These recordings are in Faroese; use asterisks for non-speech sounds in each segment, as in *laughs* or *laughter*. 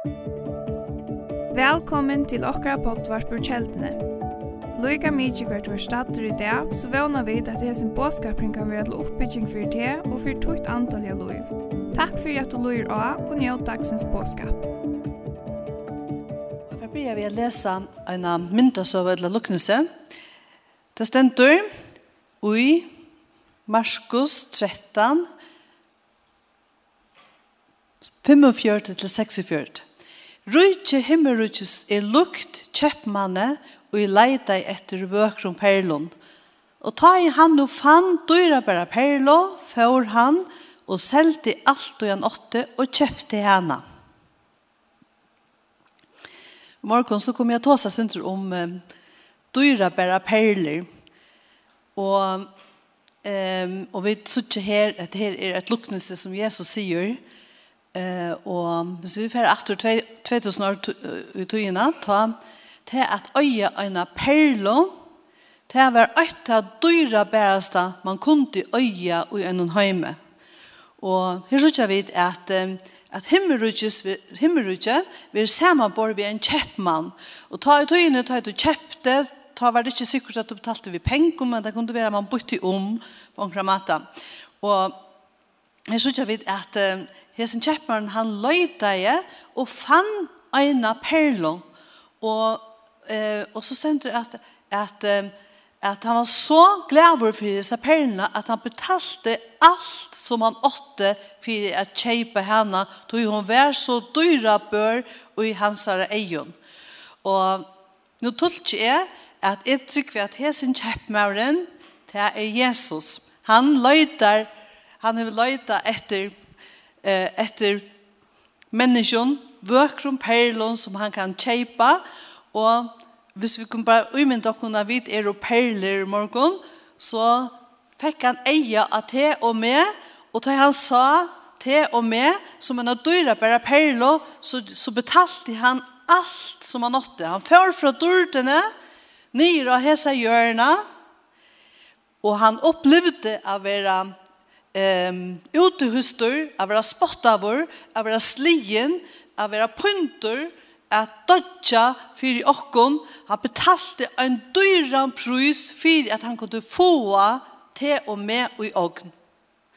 Velkommen til okra pottvarpur kjeldene. Loika mykje hvert var stater i dag, så vana vi at hesen båskapring kan være til oppbygging for det og for tukt antall av loiv. Takk for at du loir av og njød dagsens båskap. For byrja vi å lese en myndasov eller luknelse. Det stender ui Marskos 13, 45 til 46. Rujtje himmelrujtjes er lukt kjeppmanne og i leida etter vøkron perlon. Og ta i han og fann dyra bara perlo, fjør han og selte alt og han åtte og kjøpte henne. I morgen så kommer jeg til å ta seg om um, dyra bara perler. Og, um, og vi sier her at her er et luknelse som Jesus sier, Eh, og hvis vi får aftur 2000 år i tøyina, ta til at øye en perlo, til var et av dyra bæreste man kunne øye i en heime. Og her sykja vi at at himmelrutje vil samanbor vi en kjeppmann. Og ta i tøyene, ta i du kjeppte, ta var det ikke sikkert at du betalte vi pengum, men det kunne være man bytte om på en kramata. Og Jeg synes jeg vet at Hesen Kjeppmann, han løyde jeg og fann eina perlo. Og, eh, og så stendte at, at, at han var så glad for disse perlene at han betalte alt som han åtte for å kjøpe henne, tog hun var så dyra bør og i hans egen. Og nå tolker jeg at jeg tykker at Hesen Kjeppmann, det er Jesus. Han løyder Han har leita etter eh, efter människan, vökrum perlon som han kan kjeipa, og hvis vi kunne bare umynda kunne vit er og perler morgon, så fikk han eia av te og me. Og da han sa te og me som en av dyra bare perlo, så, så betalte han alt som han åtte. Han för fra dörrene, nyr hesa hjørna, og han opplevde å være um, utehustur, av være spottavur, av være slien, av være puntur, at dodja fyrir okkon, han betalte ein dyran prus fyrir at han kunne få te og med og i ogn.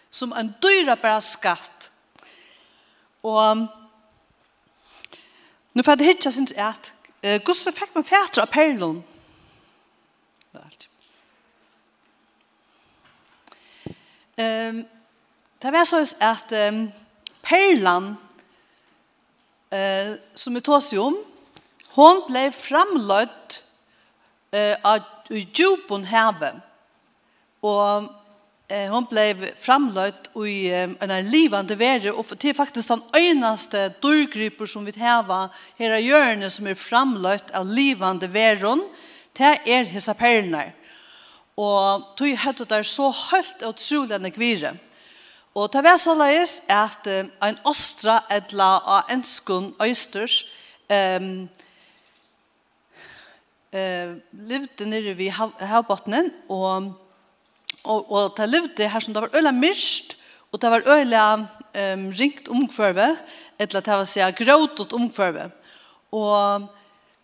Som ein dyra bara skatt. Og um, nu fyrir det hitja sin at uh, Gustav fikk man fætra av perlon. Det er alt. Ehm det var så at um, Perlan, eh som vi tås om, hon blev framløtt eh av djupen havet. Og eh, hon blev framlöjt i en av livande värre och det är faktiskt den enaste dörrgryper som vi har här i hjörnet som är framlöjt av livande värron det är hessa perlnar Og tog høyde der så høyt og trolig enn kvire. Og det var såleis at en ostra edla av enskun øysters um, uh, levde nere ved havbottenen, og, og, og det levde her som det var øyla myrst, og det var øyla um, ringt omkvarve, eller det var sier gråtet omkvarve. Og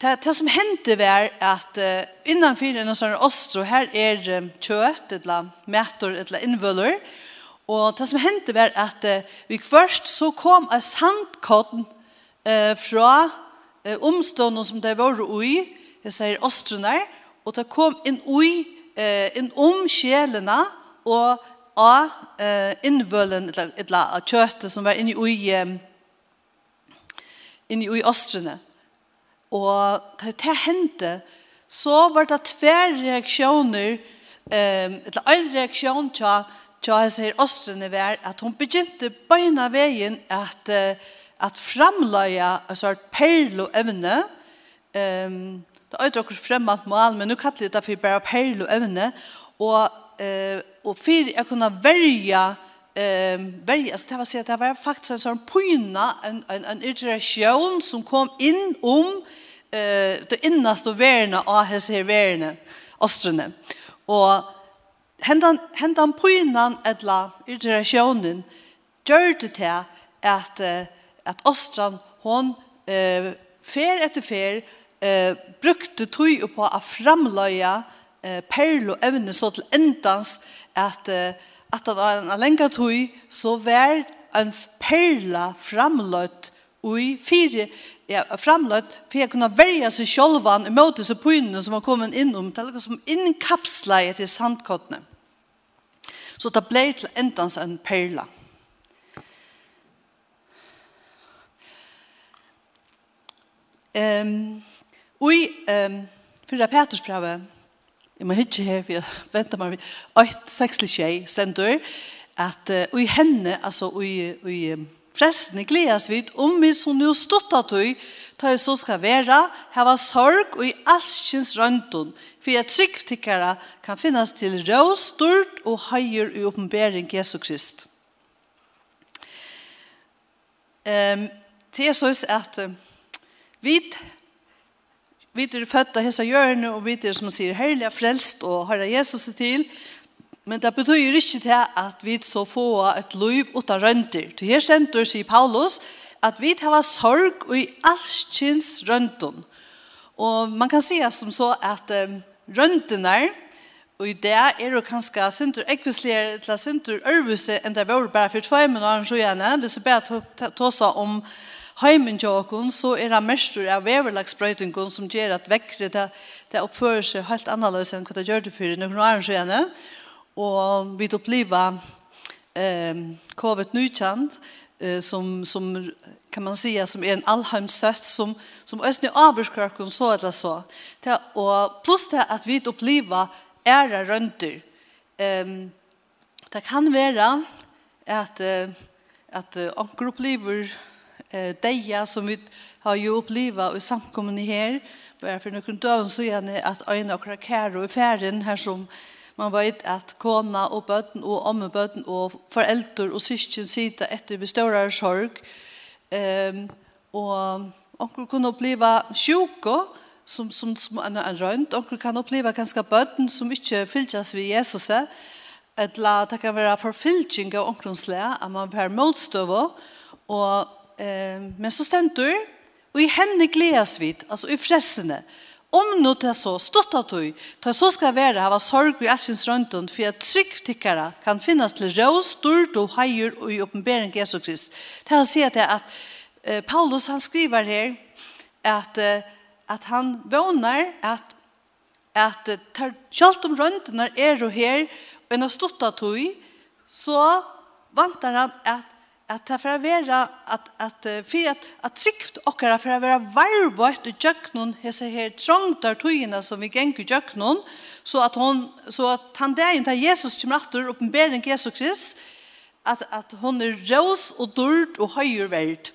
det, det som hendte var at uh, innanfyr en sånn ostro, her er um, kjøtt, eller mætor, eller innvøller, og det som hendte var at uh, vi først så kom en sandkotten uh, fra uh, omstående som det var ui, jeg sier ostrene, og det kom inn ui, uh, inn om kjelene, og av uh, innvøllen, eller, eller kjøttet som var inne i ui, um, inne i ostrene. Og da det hendte, så var det tver reaksjoner, um, eller en reaksjon til tja jeg sier Åstrene var at hun begynte beina veien at, at framløya en sånn perloevne. Um, det er dere fremmed mal men nå kaller jeg det for bare perloevne. Og, uh, og for jeg kunne verja uh, ehm väldigt alltså det var så det var faktiskt en sån pyna en en en iteration som kom in om eh det innersta värna av hans här värna ostrene. Och hendan hendan pynan eller iterationen gjorde det att att ostran hon eh fer etter fer eh brukte tøy på å framlöja eh perlo evne så til endans at eh, at han har en lenge tog, så var en perla framløtt i fire, ja, framløtt, for jeg kunne velge seg sjolvan i møte seg på som har kommet innom, det er noe som innkapsla til sandkottene. Så det ble til endans en perla. Um, og i um, Fyra Petersbrevet, Jeg må ikke her, for jeg venter meg. Øyt, sekslig tjei, stendur, at uh, i henne, altså i, i frestene gledes vi om vi som nå stått at tøy, ta i så skal være, hava sorg og i alskjens røntun, for jeg tryggtikkere kan finnes til rå, stort og høyer i oppenbering Jesu Krist. Um, det er så at uh, vi Vi er født av hese hjørne, og vi er som sier herlig frelst og har Jesus til. Men det betyr ikke til at vi så få et liv uten rønter. Til her stemter, sier Paulus, at vi har sorg og i allskins røntun. Og man kan si som så at um, røntene, og i det er jo kanskje sinter ekvisligere til sinter øvelse enn det var bare for tvei minutter, hvis vi bare tåsa om heimen til så er det mestur av veverlagsbrøytingun som gjør at vekkere det, det oppfører seg helt annerledes enn hva det gjør det for noen år siden. Og vi opplever eh, covid-19 eh, som, som kan man säga som är en allheimsött som som ösn i så eller så. Det och plus det att vi upplever ära rönter. Ehm det kan vara att att onkel upplever eh, deia som vi har ju uppleva i samkommen här. Bara för några dagar så igen att en av käror i färden här som man vet att kona och bötten och ommebötten och föräldrar och syskon sitter efter bestårar sorg. Ehm och och kunde uppleva sjuka som som som en en rönt och kan uppleva ganska bötten som inte fyllas vid Jesus ett la det kan vara förfylking av omkronslä att man per motstøve, og eh, men så stendur, og i henne gledes vi, altså i frelsene, om nå til så stått at du, til så skal være hava sorg i all sin strøntun, for at tryggtikkere kan finnes til rå, stort og heier og i oppenbering Jesu Krist. Til å si at, at eh, Paulus han skriver her at, eh, at han vånar at at tar kjalt om røntene er og her, og en har stått at du, så vantar han at att det för att vara att att för att att sikt och för att vara varvart och jöknon hese her trångt där tygna som vi gängu jöknon så att hon så att han där inte Jesus kommer att uppenbäring Jesus Krist att att hon er rås och dyrt och höjer värd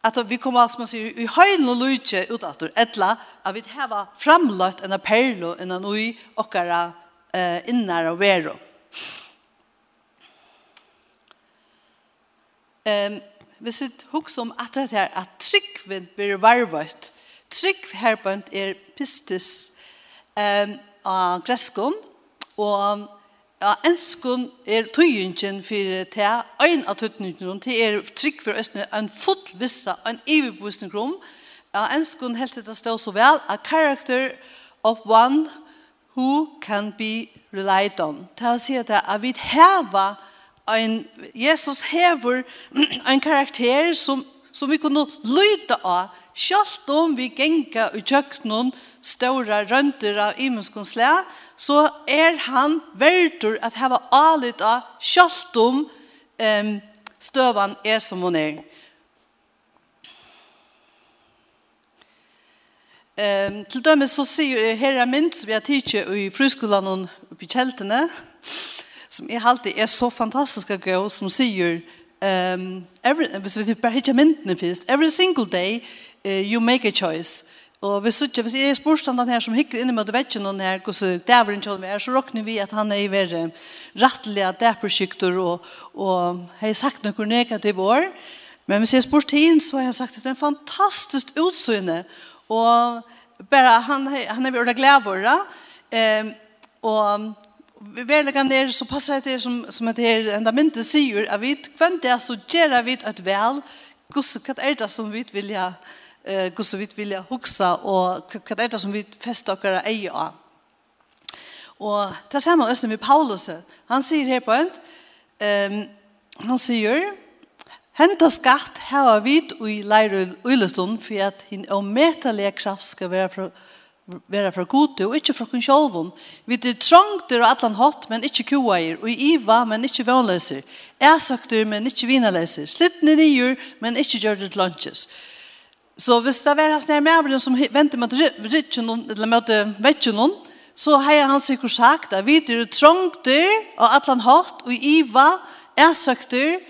att vi kommer som man sier i höjden och lydje ut att ettla att vi har framlagt en appell och en oj och eh innar och vero. Ehm, vi sit hooks om at det her at tryggvind blir varvat. Trygg herbønt er pistis Ehm, a greskon, og ja, enskon er tøyingen for te, ein av tøyningen, te er trygg for østene, en fotvissa, en iverbosning rom. Ja, enskon helt det stå så vel, a character of one who can be relied on. Det sier det at vi har en Jesus hever en *clears throat* karakter som, som vi kunne lyde av, selv om vi genga i kjøkkenen ståra rønter av imenskunnsle, så er han verdur at hava alit av selv om um, støvan er som hon er. Ehm um, til dømes så sier herre minst vi har tidsi i fruskolan og på kjeltene som er alltid er så fantastisk fantastiska gå som sier um, every, hvis vi bare hittar myndene først every single day uh, you make a choice. Og hvis, ikke, hvis jeg er spørstanden her som hikker inn i møte vekken og her hvordan det er dæveren kjølme er så råkner vi at han er i verre er prosjekter, og, og har sagt noe negativt år men hvis jeg spørst inn, så har jeg sagt at det er en fantastisk utsyne og bare han han er veldig glad vara ehm och verlegan er så passar det som, som at det er enda mynte sier at vi kvant det så gjør vi et vel gus, hva er det som vi vilja eh, gus vill vilja huxa og hva er det som vi fester okkara eie av og det ser man også med Paulus. Han sier her på en ehm han sier Henta skatt hava vit ui leiru uilutun for at hin ometalea kraft skal være fra vera fra gode og ikkje fra kun sjolvun. Vi er trangter og atlan hatt, men ikkje kuair, og iva, men ikkje vannleser. Æsakter, men ikkje vinaleser. Slittne nyer, men ikkje gjør det lunches. Så hvis det var hans nær mævren som venter mot rytjen, eller mot vetjen, så har han sikkert sagt at vi er trangter og atlan hatt, og iva, æsakter,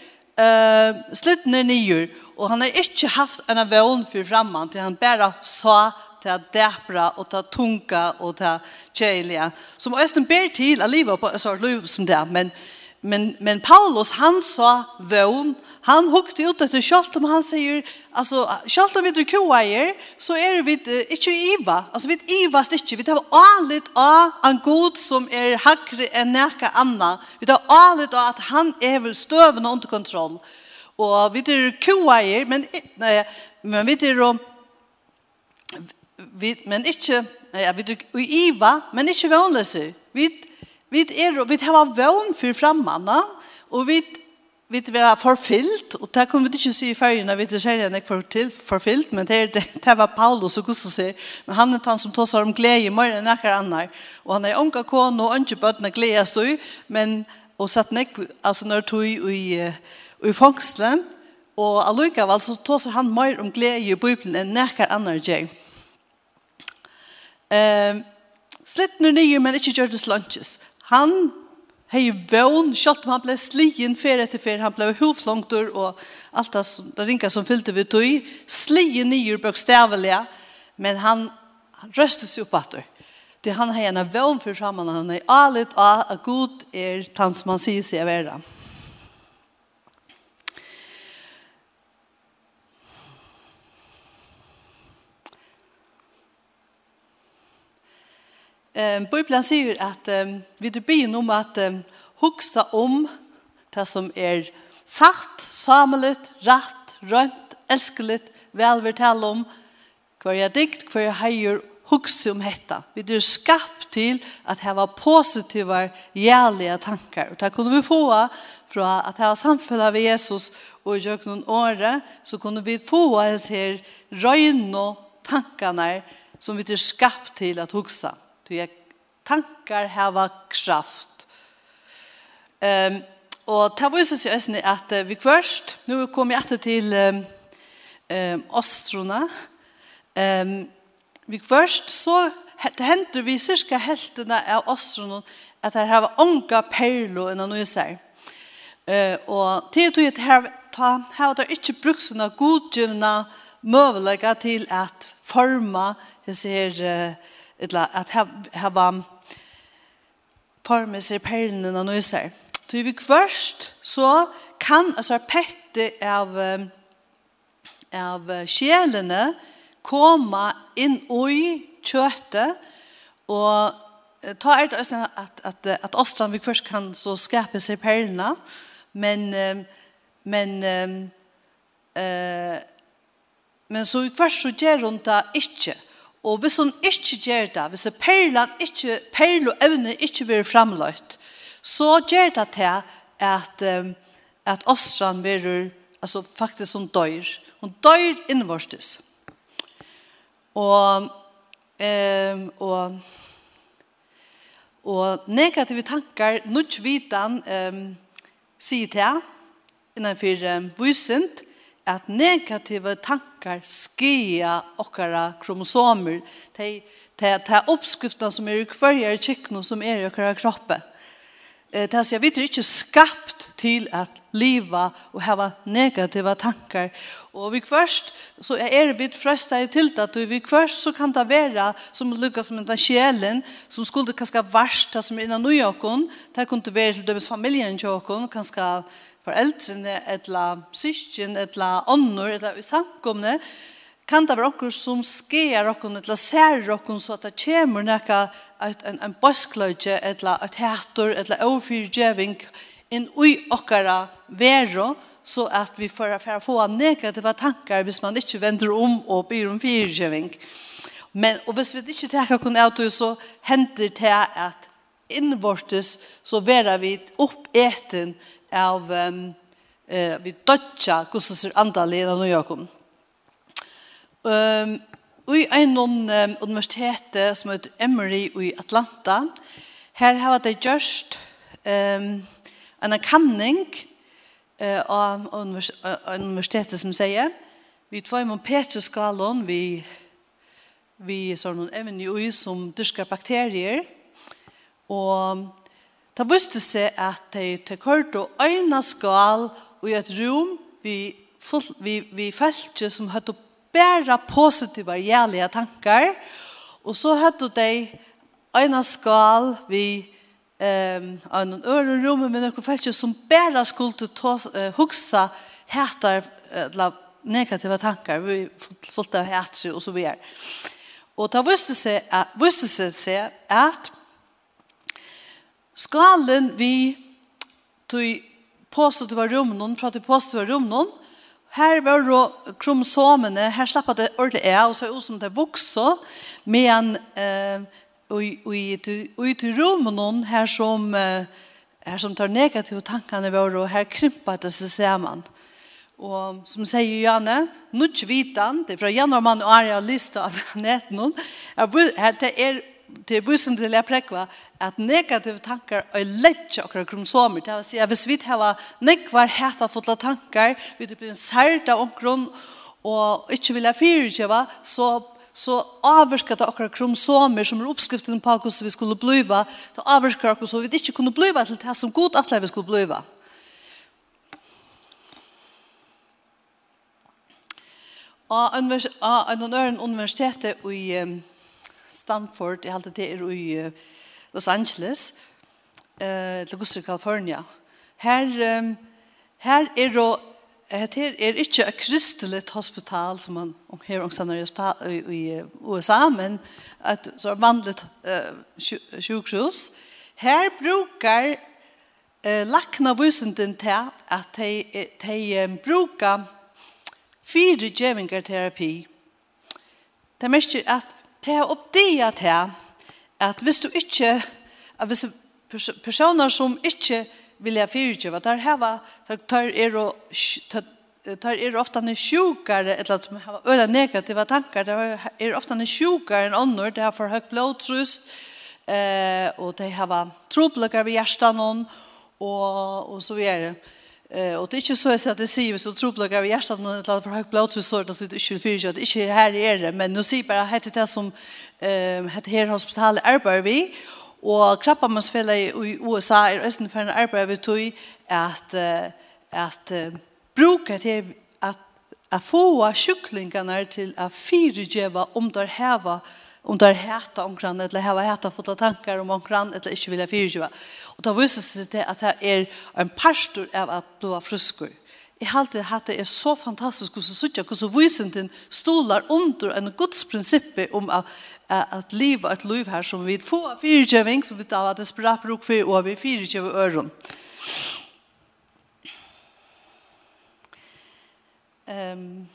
uh, slittne nyer. Og han har ikkje haft en vevn for fremman, til han bare sa til dæpra og til tunga og til kjælige, som Østen ber til av livet på så liv som det, men, men, men Paulus, han sa vøvn, han hukte ut etter kjølt om han sier, altså, kjølt om vi drar koeier, så er vi ikke iva, altså vi ivast ikke, vi tar alit av en god som er hakre enn nekka anna, vi tar alit av at han er vel støvende under kontroll, og vi drar koeier, men, nei, men vi drar om vi, men ikke, ja, vi er iva, men ikke vannløse. Vi, vi, er, vi har vån for fremmene, og vi vi var forfyllt, og det kommer vi ikke si i fergen, vi det sier nei for til forfyllt, men det, *laughs* det, var Paulus og Gustav sier, men han er han som tar om glede i morgen enn akkurat annet, og han er onka kon og ikke bøttene glede stod, men og satt nek, altså når tog i, i fangslen, og allikevel så tar han mer om glede i Bibelen enn akkurat annet gjeng. Um, Slittner nye, men ikke gjør det slantjes. Han har jo vøvn, selv om han ble slien fer etter fer, han ble hovflongter og alt det, som, det ringa som fylte vi tog, slien nye bøkstavelige, men han, han røstet seg opp etter. Det han har en vøvn for sammen, han er alit av at god er tanns man sier seg å være. eh Bibeln säger att eh, vi det be om att eh, huxa om det som er sagt, samlet, rätt, rönt, elskelig, velvertall om, kvar jag dikt, kvar er höjer huxa om detta. Vi er skapt till att ha positiva, jävliga tankar. Och det kunde vi få från att ha samfunnet med Jesus och i någon åre så kunde vi få hans her och tankarna som vi er skapt till att huxa. Du är Tankar hava kraft. Um, og det viser så også at vi först nu kommer jag etter til um, um, Ostrona, um, vi först så henter vi cirka heltene av Ostrona at her hava onga perlo enn han nøyser. Uh, og til tog at her ta, har var det ikke brukt sånne godgjivna møvelegger til at forma disse ser uh, att ha ha var for med seg perlene og nøyser. Så vi først så kan altså pette av, av sjelene komme inn i kjøttet og ta er det også at, at, at Åstrand vi først kan så skape seg perlene men men eh men så først så gjør hun det ikke Og hvis hun ikke gjør det, hvis perlen ikke, perlen og evne ikke blir fremløyt, så gjør det til at, at åstran blir, altså faktisk hun dør. Hun dør innvårstes. Og, um, og, og negative tankar, nødt vidan, um, sier til, innenfor um, vysent, at negative tankar skia okkara kromosomer, de, de, de oppskriftene som er i hverje kikno som er i okkara kroppe. Det er, vi vet ikke, skapt til at liva og hava negativa tankar. Og vi kvørst, så er vi frøsta i tiltat, og vi kvørst så kan det være som lukka som en sjelen, som skulle kanskje varsta som innan nu jokon, det kunne være til dømes familien jokon, kanskje foreldrene, etla syskjen, etla ånder, etla samkomne, kan det være okkur som skjer okkur, etla ser okkur, så at det kommer nekka en, en bøskløyge, etla et hætor, etla overfyrgjeving, etla inn i okkara vero, så at vi får affæra få negativa tankar hvis man ikke vender om og byr om fyrkjøving. Men, og hvis vi ikke tenker kun av det, så hender det at innvortes så vera vi opp eten av um, eh, vi dødja gusses er andalena og jakom. Um, i en um, universitet som heter Emory i Atlanta, her har det gjørst um, en kanning eh, av univers universitetet som sier vi tar imot Petrusskalen vi vi så noen evne i som dyrker bakterier og det visste seg at de tar kort og øyne skal i et rom vi, full, vi, vi følte som hadde bara positiva gjerlige tankar og så hadde de ena skal vi ehm um, en öron rum med några fältjer som bara skulle ta uh, huxa hätar uh, negativa tankar vi fullt av hätsy och så vidare. Och ta visste sig att visste sig se att skalen vi tog positiva rummen från till positiva rummen Her var då kromosomene, her slapp det ordentlig er, og så er det som det vokser, men eh, i til rommen her som her som tar negative tankene våre og her krymper det seg sammen. Og som sier Janne, nutt vitan, det er fra januar mann og Arja lista av netten, her det er det er bussen til jeg prekva, at negative tankar er lett akkurat kromsomer. Det vil si at hvis vi har nekvar heta fotla tankar, vi blir en særda omkron, og ikke vil jeg fyrirkjeva, så så avvirker det akkurat kromsomer som er oppskriften på hvordan vi skulle bliva, det avvirker akkurat så vi ikke kunne bliva til det som god atleir vi skulle bliva. Og en annen universitet i Stanford, jeg halte det er i uh, Los Angeles, uh, til Gustav, California. Her, um, her er det Det her er ikke et kristeligt hospital som man om her om sannar i i USA, men et så vanlig uh, sjukhus. Her bruker uh, lakna vysenden til at de, de um, brukar fire gjevingarterapi. Det er merker at de har oppdia til at hvis du ikke, at hvis personer som ikke vilja fyrtjöva. der hava, där är tar er ofta ne sjukare eller att man har negativa tankar. Det är ofta ne sjukare än annor det har for högt blodtrust eh och det har trubbelgar vid hjärtan och och och så vidare eh och det är inte så att det ser så trubbelgar vid hjärtan och det har för högt blodtrust så att det inte för att det inte här är det men nu ser bara heter det som eh heter här hospital arbetar vi Og krabbamannsfellet i USA er østen for en arbeid vi tog at, at bruket til at, at få sjuklingene til at fyregjøve om der heva om der heta omkran, eller heva heta fått tankar om omkran, eller ikke vilja fyrirgjøve. Og da viser seg til at det er en pastor av at blåa fruskur. Jeg halte at det er så fantastisk hvordan suttja, hvordan visenden stolar under en godsprinsippi om at at liv et liv her som vi får fyrtjøving, som vi da det desperat bruk for, og vi fyrtjøver øren. Um,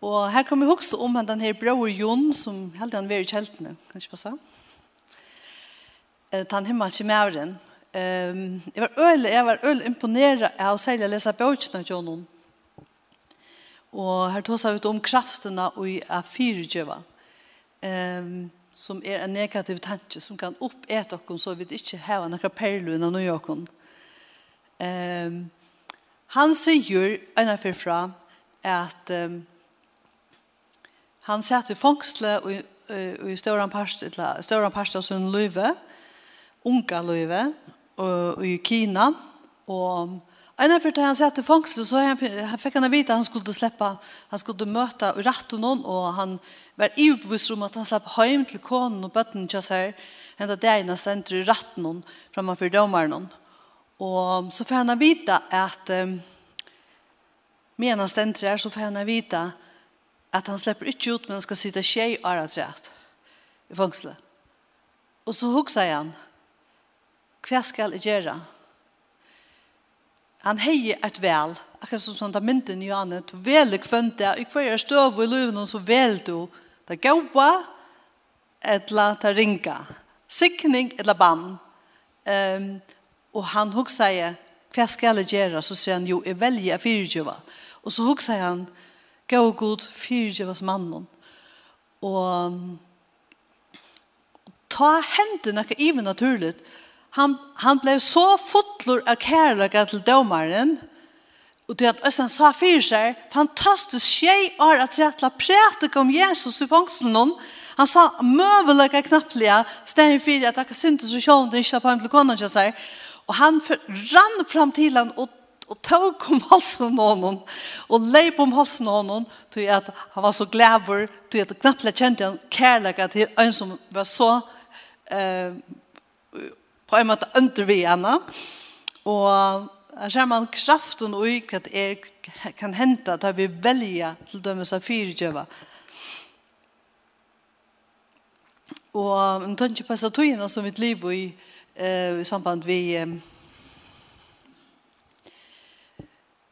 og her kan vi huske om den her bror Jon, som held han var i kjeltene, kan ikke passe? Den himmelske mæren. Um, jeg var øl, jeg var øl imponeret av særlig å lese bøkene av Jon. Og her tog seg ut om kraftene og i fyrtjøver um, som er en negativ tanke som kan oppete oss så vi ikke har noen perler innan noe oss. Um, han sier en av fra at um, han satt i och i i større parst av sin løyve, unga løyve, i Kina, og En av fyrte han satt i fängelse så han, han fick han vite vita han skulle släppa han skulle möta noen, och han var obevisst om at han slapp hjem till konen och til seg, henne det ene stendte i Rattonon framför domaren och så får han vita att um, medan stendte här så får han vita att han släpper inte ut men han ska sitta tjej och rätt i fangselet. och så huxar han hva ska jag göra Han heie et vel, akkurat som sånn da mynden i Johanne, du velig kvønte, i hver støv i løven, så vel du, det gaua, etla ta ringa, sikning etla bann. Um, og han hok sier, hva skal jeg gjøre? Så sier han, jo, jeg velger fyrtjøva. Og så hok sier han, gå god fyrtjøvas mannen. Og ta hendene ikke even naturligt, Han, han blev så fotler av kærlighet til dømeren, og til at Østen sa for seg, fantastisk tjej er at rettla prætik om Jesus i fangselen om, han sa møvelige knapplige, stedet for at jeg syntes og sjående det ikke på en til konen seg, og han rann fram til han og og tog om halsen någon og leip om halsen av noen, til att han var så glädjer till att knappt kjente han kärlek att han som var så eh på en måte under vi henne. Og her ser man kraften og ikke at er kan hente at vi velger til dømes av fyrtjøver. Og en tanke på seg togene som mitt liv i, eh, i samband vi eh,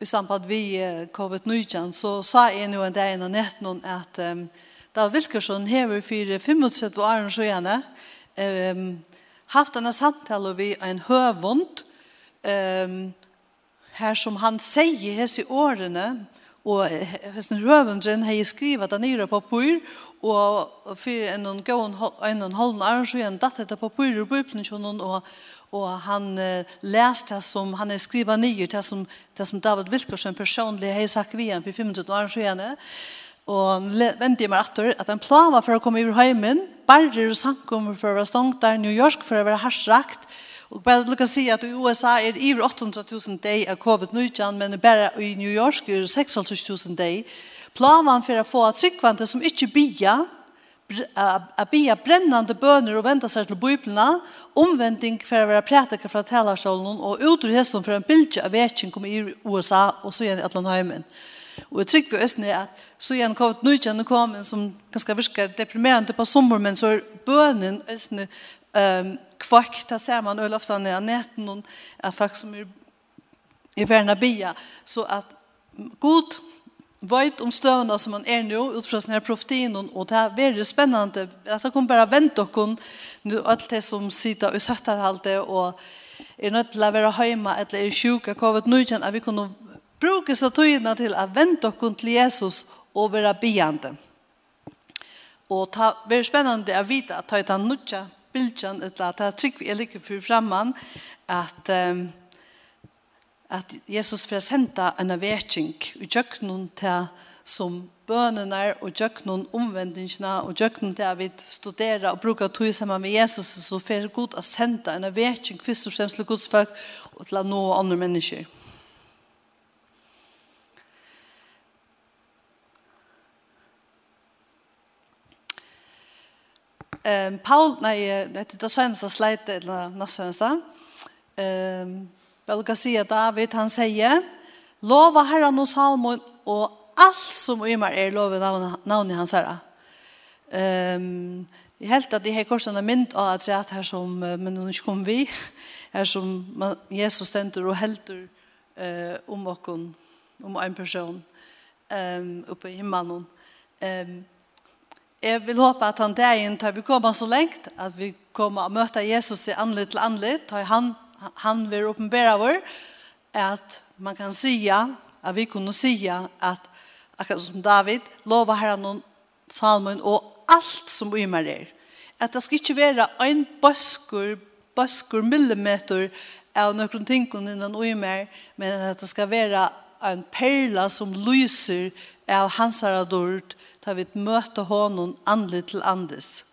i samband vi eh, COVID-19 så sa jeg nå en dag innan netten at um, da Vilkersson hever for 35 år så gjerne um, haft en samtale vi en høvund um, her som han sier hese årene og hese høvundren har skrivet det nere på papir og for en og en, en, en halv år så igjen datt etter papir og bøypen og og han uh, läste det som han är skriva nye, det som det som David Wilkerson personlig har sagt vi han för 500 år sedan Og vente jeg meg etter at han var for å komme ur heimen, bare og sankummer for å være stångt der, New York for å være harsrakt, Og bare lukka si at i USA er iver 800.000 deg av COVID-19, men bare i New York er 000 deg. Planen for å få at sykvante som ikke bia, a bia brennande bøner og venda seg til bøyblina, omvending for å være prætika fra talarsolen og utru for en bildje av vekking kom i USA og så igjen i Atlanheimen. Musik Og jeg trykker vi østene at så igjen kom et nødgjende kom som ganske virker deprimerende på sommer, men så er bønen østene um, kvakk, da ser man øl ofte ned av neten, og at folk som er i verden av bia, så at god vet om støvende som man er nå, ut fra sånne profetien, og det er veldig spennende, at det kommer bare vente dere, nå alt det som sitter og søtter alt det, og er nødt til å være hjemme, eller er sjuka, covid-19, at vi kunne brukes av tøyene til å vente oss til Jesus og være bejende. Og det er veldig spennende å vite at det er nødja bildjan, eller at det er trygg vi er like for fremman, at, um, at Jesus får sende en avvetsing i noen til som bønene og kjøkkenen omvendingene og kjøkkenen til at vi studerer og bruker tog sammen med Jesus så får det å sende en avvetsing først og fremst til Guds folk og til å nå andre mennesker. Ehm Paul nej det det senaste slide eller nästa senaste. Ehm Belga säger David han säger lova Herren och Salmon och allt som ymar er lovet av navnet hans herra. Ehm Jeg helt at det har korsen är mynd av at jeg her som men nu kom vi her som Jesus stender og helter eh om och om en person ehm oppe i himmelen. Ehm jag vill håpe att han där tar vi kommer så långt att vi kommer att möta Jesus i anledning till anledning tar han han vill uppenbara vår att man kan säga att vi kunde säga att akkurat som David lova Herren salmen och allt som ymar er. Att det ska inte vara en böskur böskur millimeter av några ting innan ymar men att det ska vara en perla som lyser av hans dord ta vi møte honom andligt til andes.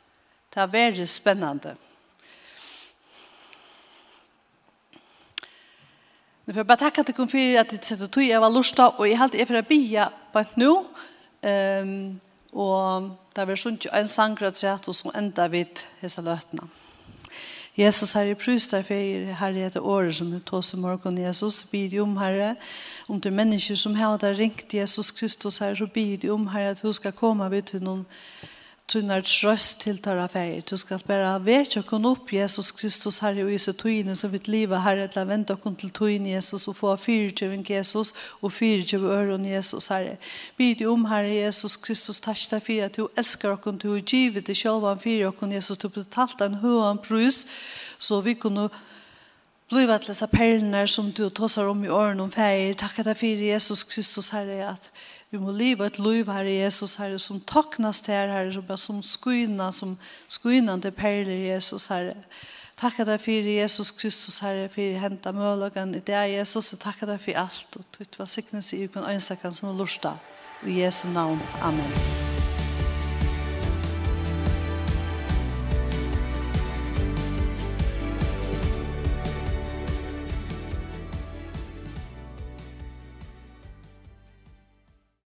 Det har vært spennende. Nu får jeg bare takke til kom for at jeg setter tog jeg var lorsta, og jeg halte jeg for å bia på et nå. Um, og det har vært sånn en sangrat sett, og så enda vidt hese løtene. Jesus, Herre, prøys deg for jeg, Herre, etter år som du tås i morgen, Jesus, bid om, Herre, om det mennesker som har ringt Jesus Kristus, Herre, så bid om, Herre, at hun skal komme vidt til noen tunnar trøst til tara feir. Du skal bare veta och kunna opp Jesus Kristus her i Jesu tøyne, som vitt livet her til å vente kunna til tøyne Jesus og få fyrtjøven Jesus og fyrtjøven øren Jesus her. Bid ju om her Jesus Kristus takk deg for at du elsker och du er givet dig själv en fyra Jesus du betalt en hög en prus så vi kunne bliva til disse perlene som du tosar om i öron om feir. Takk deg for Jesus Kristus här at Vi må leva ett liv här i Jesus här som tacknas till här här som som skyna som skynande perler i Jesus här. Tacka dig för Jesus Kristus här för henta möjligen i det Jesus och tacka dig för allt och tvitt vad sickness i kan önsakan som lustar. I Jesu namn. Amen.